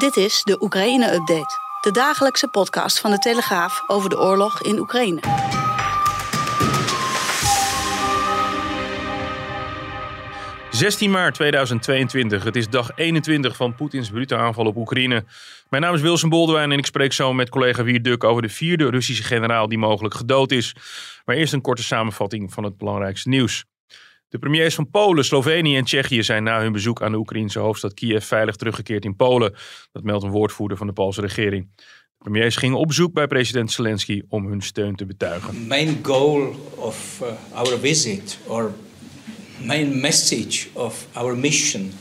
Dit is de Oekraïne-update. De dagelijkse podcast van de Telegraaf over de oorlog in Oekraïne. 16 maart 2022. Het is dag 21 van Poetins brute aanval op Oekraïne. Mijn naam is Wilson Boldewijn en ik spreek zo met collega Wier Duk over de vierde Russische generaal die mogelijk gedood is. Maar eerst een korte samenvatting van het belangrijkste nieuws. De premiers van Polen, Slovenië en Tsjechië zijn na hun bezoek aan de Oekraïnse hoofdstad Kiev veilig teruggekeerd in Polen. Dat meldt een woordvoerder van de Poolse regering. De premiers gingen op bezoek bij president Zelensky om hun steun te betuigen. Main goal of uh, our visit or main message of our mission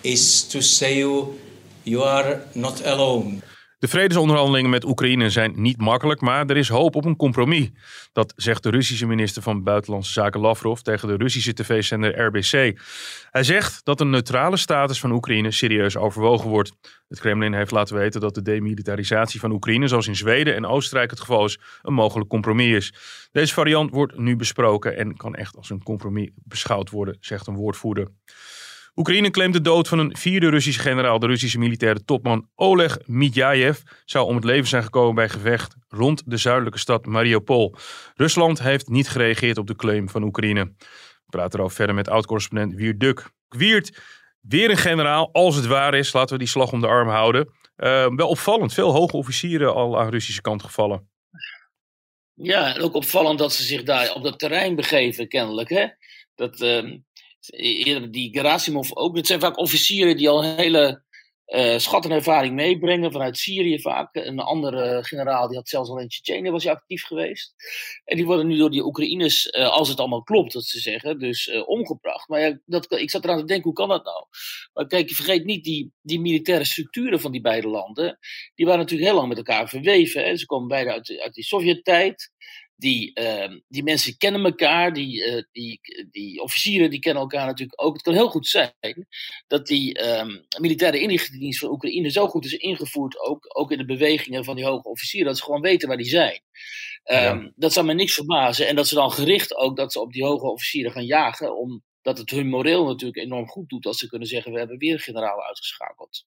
is to say you you are not alone. De vredesonderhandelingen met Oekraïne zijn niet makkelijk, maar er is hoop op een compromis. Dat zegt de Russische minister van Buitenlandse Zaken Lavrov tegen de Russische tv-zender RBC. Hij zegt dat een neutrale status van Oekraïne serieus overwogen wordt. Het Kremlin heeft laten weten dat de demilitarisatie van Oekraïne, zoals in Zweden en Oostenrijk het geval is, een mogelijk compromis is. Deze variant wordt nu besproken en kan echt als een compromis beschouwd worden, zegt een woordvoerder. Oekraïne claimt de dood van een vierde Russische generaal. De Russische militaire topman Oleg Midjayev zou om het leven zijn gekomen bij gevecht rond de zuidelijke stad Mariupol. Rusland heeft niet gereageerd op de claim van Oekraïne. We praten erover verder met oud-correspondent Wiert Duk. Wiert, weer een generaal, als het waar is. Laten we die slag om de arm houden. Uh, wel opvallend, veel hoge officieren al aan Russische kant gevallen. Ja, en ook opvallend dat ze zich daar op dat terrein begeven, kennelijk. Hè? Dat, uh, eerder die Gerasimov ook. Het zijn vaak officieren die al een hele uh, schat en ervaring meebrengen vanuit Syrië vaak. Een andere generaal die had zelfs al in Tsjetsjenië was hij actief geweest. En die worden nu door die Oekraïners, uh, als het allemaal klopt dat ze zeggen, dus uh, omgebracht. Maar ja, dat, ik zat eraan te denken, hoe kan dat nou? Maar kijk, vergeet niet die, die militaire structuren van die beide landen. Die waren natuurlijk heel lang met elkaar verweven. Hè. Ze komen beide uit, uit die Sovjet-tijd. Die, uh, die mensen kennen elkaar, die, uh, die, die officieren die kennen elkaar natuurlijk ook. Het kan heel goed zijn dat die um, militaire inlichtingendienst van Oekraïne zo goed is ingevoerd, ook, ook in de bewegingen van die hoge officieren, dat ze gewoon weten waar die zijn. Um, ja. Dat zou me niks verbazen. En dat ze dan gericht ook dat ze op die hoge officieren gaan jagen, omdat het hun moreel natuurlijk enorm goed doet als ze kunnen zeggen: we hebben weer een generaal uitgeschakeld.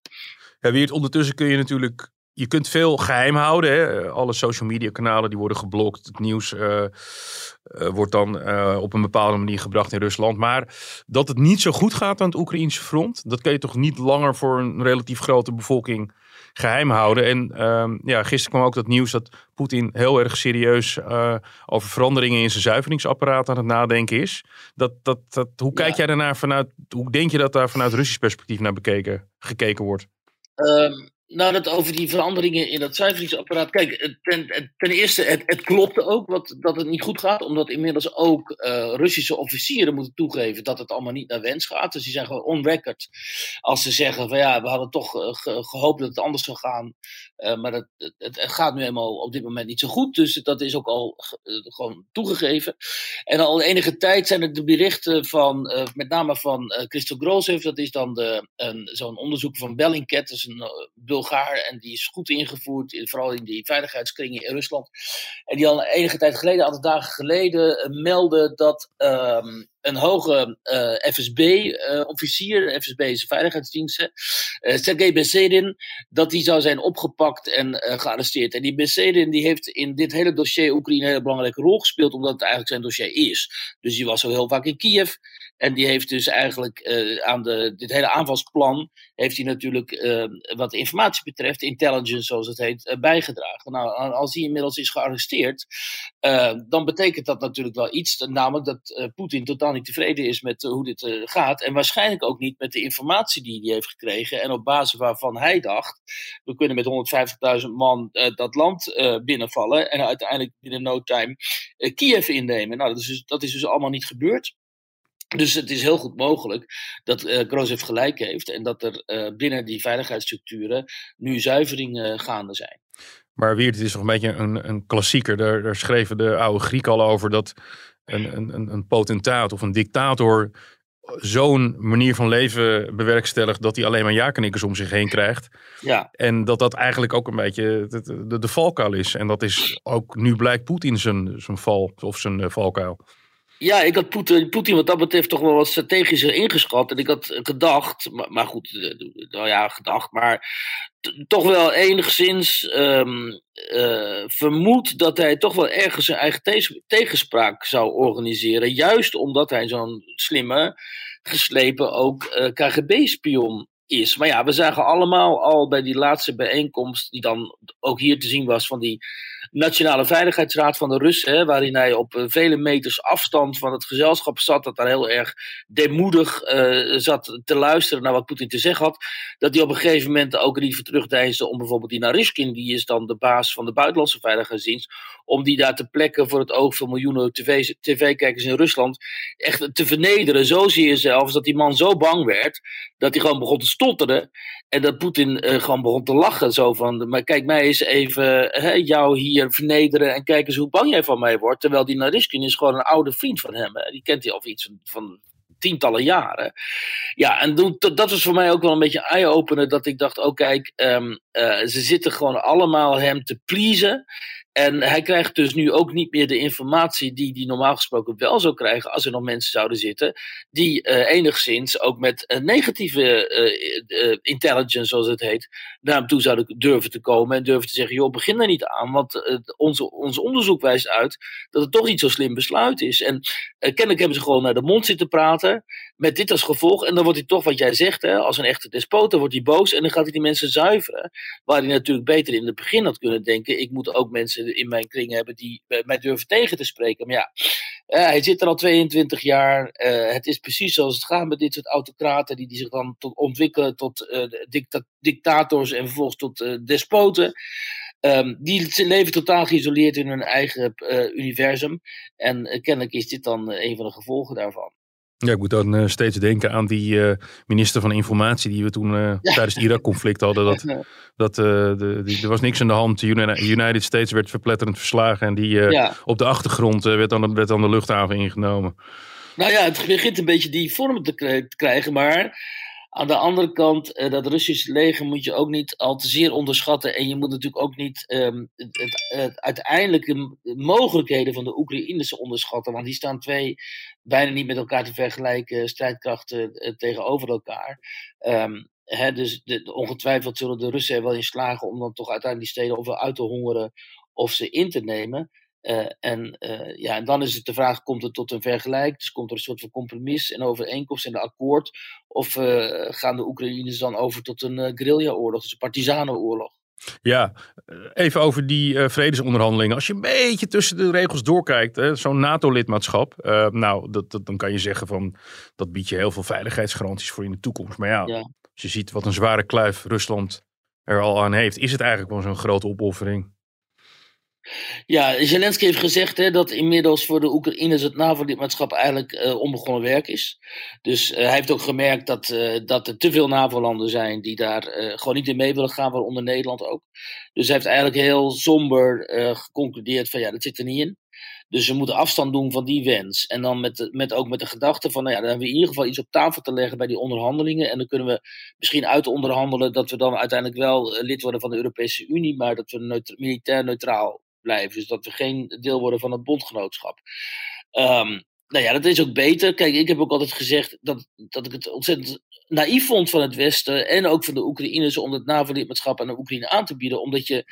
Ja, Wiert, ondertussen kun je natuurlijk je kunt veel geheim houden. Hè? Alle social media kanalen die worden geblokt. Het nieuws uh, uh, wordt dan uh, op een bepaalde manier gebracht in Rusland. Maar dat het niet zo goed gaat aan het Oekraïnse front, dat kan je toch niet langer voor een relatief grote bevolking geheim houden. En ehm, ja, gisteren kwam ook dat nieuws dat Poetin heel erg serieus over veranderingen in zijn zuiveringsapparaat aan het nadenken is. Dat, dat, dat, hoe kijk ja. jij daarnaar vanuit, hoe denk je dat daar vanuit Russisch perspectief naar bekeken, gekeken wordt? Um nou, dat over die veranderingen in dat zuiveringsapparaat. Kijk, ten, ten eerste, het, het klopte ook wat, dat het niet goed gaat. Omdat inmiddels ook uh, Russische officieren moeten toegeven dat het allemaal niet naar wens gaat. Dus die zijn gewoon on record. Als ze zeggen van ja, we hadden toch ge, gehoopt dat het anders zou gaan. Uh, maar het, het, gaat nu helemaal op dit moment niet zo goed. Dus dat is ook al gewoon toegegeven. En al enige tijd zijn er de berichten van, met name van Christo Grozhev. Dat is dan zo'n onderzoek van Bellingcat. Is een En die is goed ingevoerd, in, vooral in die veiligheidskringen in Rusland. En die al enige tijd geleden, een aantal dagen geleden, uh, meldde dat um, een hoge uh, FSB-officier, uh, FSB is een veiligheidsdienst, uh, Sergei Besedin, dat die zou zijn opgepakt en gearresteerd. En die Besedin die heeft in dit hele dossier Oekraïne een hele belangrijke rol gespeeld, omdat het eigenlijk zijn dossier is. Dus die was zo heel vaak in Kiev. En die heeft dus eigenlijk uh, aan de, dit hele aanvalsplan, heeft hij natuurlijk uh, wat informatie betreft, intelligence zoals het heet, uh, bijgedragen. Nou, als hij inmiddels is gearresteerd, dan betekent dat natuurlijk wel iets, namelijk dat Poetin totaal niet tevreden is met hoe dit gaat. En waarschijnlijk ook niet met de informatie die hij heeft gekregen en op basis waarvan hij dacht, we kunnen met 150.000 man dat land binnenvallen en uiteindelijk binnen no time Kiev innemen. Nou, dat is, dus, dat is dus allemaal niet gebeurd. Dus het is heel goed mogelijk dat uh, Grozef gelijk heeft en dat er uh, binnen die veiligheidsstructuren nu zuiveringen gaande zijn. Maar Wiert, het is toch een beetje een, een klassieker. Daar, daar schreven de oude Grieken al over dat een, een, een potentaat of een dictator zo'n manier van leven bewerkstelligt dat hij alleen maar ja-knikkers om zich heen krijgt. Ja. En dat dat eigenlijk ook een beetje de, de, de valkuil is. En dat is ook nu blijkt Poetin zijn, zijn val of zijn valkuil. Ja, ik had Poetin, wat dat betreft toch wel wat strategischer ingeschat. En ik had gedacht, maar, maar goed, eh, nou ja, gedacht, maar toch wel enigszins um, uh, vermoed dat hij toch wel ergens zijn eigen tegenspraak zou organiseren. Juist omdat hij zo'n slimme, geslepen ook uh, KGB-spion is. Maar ja, we zagen allemaal al bij die laatste bijeenkomst, die dan ook hier te zien was, van die Nationale Veiligheidsraad van de Russen, hè, waarin hij op uh, vele meters afstand van het gezelschap zat, dat daar heel erg deemoedig uh, zat te luisteren naar wat Poetin te zeggen had, dat hij op een gegeven moment ook liever terugdeinsde om bijvoorbeeld die Narishkin, die is dan de baas van de buitenlandse veiligheidsdienst, om die daar te plekken voor het oog van miljoenen tv-kijkers in Rusland echt te vernederen. Zo zie je zelfs dat die man zo bang werd, dat hij gewoon begon te stotteren en dat Poetin uh, gewoon begon te lachen. Zo van, maar kijk mij eens even hè, jou hier vernederen en kijk eens hoe bang jij van mij wordt. Terwijl die Nariskin is gewoon een oude vriend van hem. Hè. Die kent hij al iets van, tientallen jaren. Ja, en dat was voor mij ook wel een beetje eye-opener. Dat ik dacht, oh kijk, um, uh, ze zitten gewoon allemaal hem te pleasen. En hij krijgt dus nu ook niet meer de informatie die hij normaal gesproken wel zou krijgen als er nog mensen zouden zitten die uh, enigszins ook met een negatieve uh, uh, intelligence, zoals het heet, naar hem toe zouden durven te komen en durven te zeggen, joh, begin er niet aan, want onze, ons onderzoek wijst uit dat het toch niet zo slim besluit is. En kennelijk hebben ze gewoon naar de mond zitten praten, met dit als gevolg, en dan wordt hij toch, wat jij zegt, hè, als een echte despoot, dan wordt hij boos en dan gaat hij die mensen zuiveren, waar hij natuurlijk beter in het begin had kunnen denken, ik moet ook mensen in mijn kring hebben die mij durven tegen te spreken. Maar ja, uh, hij zit er al 22 jaar. Uh, het is precies zoals het gaat met dit soort autocraten, die, die zich dan tot, ontwikkelen tot dicta dictators en vervolgens tot despoten. Um, die leven totaal geïsoleerd in hun eigen universum. En kennelijk is dit dan een van de gevolgen daarvan. Ja, ik moet dan uh, steeds denken aan die uh, minister van Informatie die we toen uh, ja. tijdens het Irak-conflict hadden. Dat, dat de, die, er was niks aan de hand. De United States werd verpletterend verslagen en die ja. op de achtergrond werd, dan, werd dan de luchthaven ingenomen. Nou ja, het begint een beetje die vorm te, te krijgen, maar aan de andere kant, uh, dat Russische leger moet je ook niet al te zeer onderschatten. En je moet natuurlijk ook niet um, het, het, het, uiteindelijk de mogelijkheden van de Oekraïners onderschatten. Want die staan twee bijna niet met elkaar te vergelijken strijdkrachten uh, tegenover elkaar. Um, hè, dus de, ongetwijfeld zullen de Russen er wel in slagen om dan toch uiteindelijk die steden ofwel uit te hongeren of ze in te nemen. Uh, en, uh, ja, en dan is het de vraag: komt het tot een vergelijk? Dus komt er een soort van compromis en overeenkomst en een akkoord? Of uh, gaan de Oekraïners dan over tot een guerrilla-oorlog, dus een partisanenoorlog? Ja, even over die vredesonderhandelingen. Als je een beetje tussen de regels doorkijkt, zo'n NATO-lidmaatschap, nou, dat, dat, dan kan je zeggen van dat biedt je heel veel veiligheidsgaranties voor in de toekomst. Maar ja, ja. als je ziet wat een zware kluif Rusland er al aan heeft, is het eigenlijk wel zo'n grote opoffering. Ja, Zelensky heeft gezegd hè, dat inmiddels voor de Oekraïners het NAVO-lidmaatschap eigenlijk uh, onbegonnen werk is. Dus uh, hij heeft ook gemerkt dat, uh, dat er te veel NAVO-landen zijn die daar gewoon niet in mee willen gaan, waaronder Nederland ook. Dus hij heeft eigenlijk heel somber geconcludeerd van ja, dat zit er niet in. Dus we moeten afstand doen van die wens. En dan met, met, ook met de gedachte van, nou ja, dan hebben we in ieder geval iets op tafel te leggen bij die onderhandelingen. En dan kunnen we misschien uit onderhandelen dat we dan uiteindelijk wel lid worden van de Europese Unie, maar dat we militair neutraal blijven. Dus dat we geen deel worden van het bondgenootschap. Um, nou ja, dat is ook beter. Kijk, ik heb ook altijd gezegd dat, dat ik het ontzettend naïef vond van het Westen en ook van de Oekraïners om het NAVO-lidmaatschap aan de Oekraïne aan te bieden. Omdat je,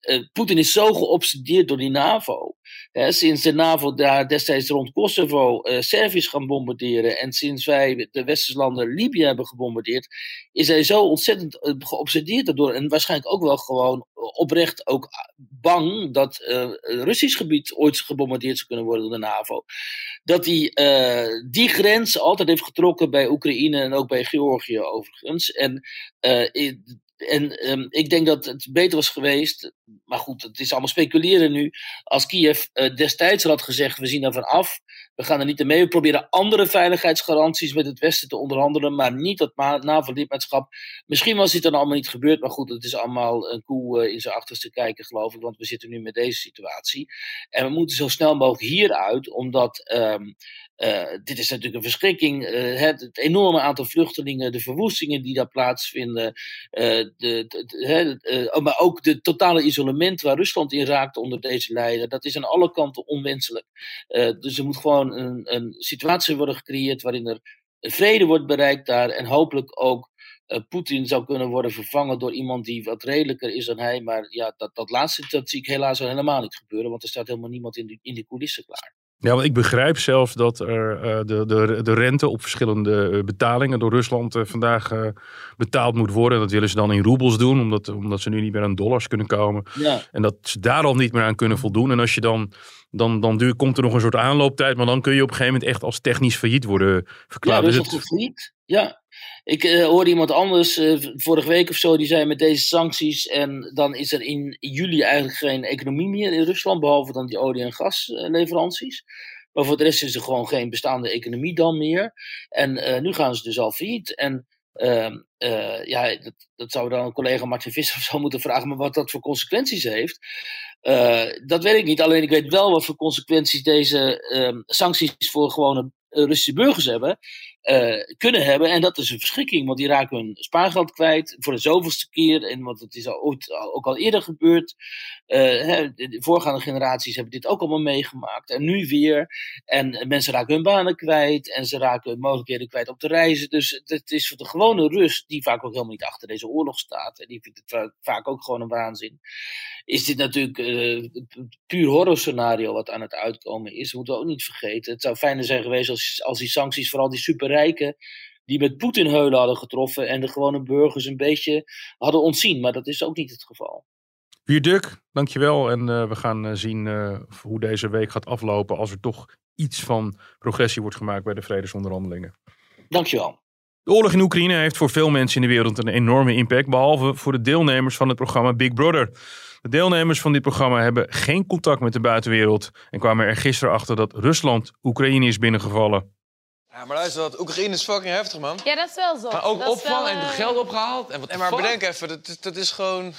uh, Poetin is zo geobsedeerd door die NAVO. Hè, sinds de NAVO daar destijds rond Kosovo uh, Serviërs gaan bombarderen en sinds wij de westerse landen Libië hebben gebombardeerd, is hij zo ontzettend uh, geobsedeerd daardoor en waarschijnlijk ook wel gewoon oprecht ook bang dat Russisch gebied ooit gebombardeerd zou kunnen worden door de NAVO. Dat hij die grens altijd heeft getrokken bij Oekraïne en ook bij Georgië overigens. En, uh, en um, ik denk dat het beter was geweest, maar goed, het is allemaal speculeren nu. Als Kiev uh, destijds had gezegd: we zien ervan af, we gaan er niet mee. We proberen andere veiligheidsgaranties met het Westen te onderhandelen, maar niet dat NAVO-lidmaatschap. Misschien was dit dan allemaal niet gebeurd, maar goed, het is allemaal een koe eh, in zijn achterste kijken, geloof ik, want we zitten nu met deze situatie. En we moeten zo snel mogelijk hieruit, omdat um, uh, dit is natuurlijk een verschrikking. Uh, het, enorme aantal vluchtelingen, de verwoestingen die daar plaatsvinden, de, de, oh, maar ook de totale isolement waar Rusland in raakt onder deze leider, dat is aan alle kanten onwenselijk. dus er moet gewoon een, situatie worden gecreëerd waarin er vrede wordt bereikt daar en hopelijk ook Poetin zou kunnen worden vervangen door iemand die wat redelijker is dan hij. Maar ja, dat, dat laatste dat zie ik helaas al helemaal niet gebeuren, want er staat helemaal niemand in, die, in die coulissen klaar. Ja, want ik begrijp zelfs dat er uh, de, de, de rente op verschillende eh, betalingen door Rusland uh, vandaag uh, betaald moet worden. Dat willen ze dan in roebels doen, omdat, omdat ze nu niet meer aan dollars kunnen komen. Ja. En dat ze daar al niet meer aan kunnen voldoen. En als je dan, dan, dan duur, komt er nog een soort aanlooptijd, maar dan kun je op een gegeven moment echt als technisch failliet worden verklaard. Ja, Rusland dus het... failliet. Ja, ik uh, hoorde iemand anders uh, vorige week of zo, die zei met deze sancties en dan is er in juli eigenlijk geen economie meer in Rusland, behalve dan die olie- en gasleveranties. Maar voor de rest is er gewoon geen bestaande economie dan meer. En uh, nu gaan ze dus al failliet. En ehm, ja, dat, dat zou dan een collega Martin Visser zo moeten vragen, maar wat dat voor consequenties heeft. dat weet ik niet. Alleen ik weet wel wat voor consequenties deze ehm, sancties voor gewone Russische burgers hebben uh, kunnen hebben. En dat is een verschrikking, want die raken hun spaargeld kwijt voor de zoveelste keer. En want het is al, ook al eerder gebeurd. Uh, hè, de voorgaande generaties hebben dit ook allemaal meegemaakt. En nu weer. En mensen raken hun banen kwijt. En ze raken hun mogelijkheden kwijt om te reizen. Dus het is voor de gewone Rus, die vaak ook helemaal niet achter deze oorlog staat. En die vindt het vaak ook gewoon een waanzin. Is dit natuurlijk uh, puur horrorscenario wat aan het uitkomen is. Dat moeten we ook niet vergeten. Het zou fijner zijn geweest als, als die sancties vooral die super rijken die met Poetin heulen hadden getroffen en de gewone burgers een beetje hadden ontzien. Maar dat is ook niet het geval. Wierduk, dankjewel. En uh, we gaan uh, zien uh, hoe deze week gaat aflopen als er toch iets van progressie wordt gemaakt bij de vredesonderhandelingen. Dankjewel. De oorlog in Oekraïne heeft voor veel mensen in de wereld een enorme impact, behalve voor de deelnemers van het programma Big Brother. De deelnemers van dit programma hebben geen contact met de buitenwereld en kwamen er gisteren achter dat Rusland Oekraïne is binnengevallen. Ja, maar luister, wat Oekraïne is fucking heftig, man. Ja, dat is wel zo. Maar ook dat opvang en uh... geld opgehaald. En wat nee, maar bedenk even, dat, dat is gewoon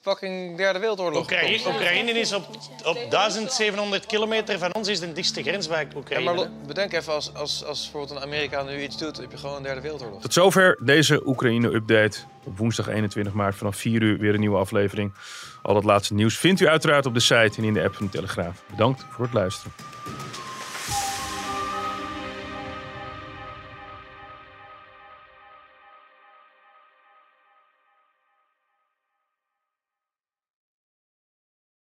fucking derde wereldoorlog. Oekraïne, Oekraïne is op, op 1700 kilometer van ons is de dichtste grens bij Oekraïne. Ja, maar bedenk even, als, als, als bijvoorbeeld een Amerika nu iets doet, heb je gewoon een derde wereldoorlog. Tot zover deze Oekraïne-update. Op woensdag 21 maart vanaf 4 uur weer een nieuwe aflevering. Al het laatste nieuws vindt u uiteraard op de site en in de app van de Telegraaf. Bedankt voor het luisteren.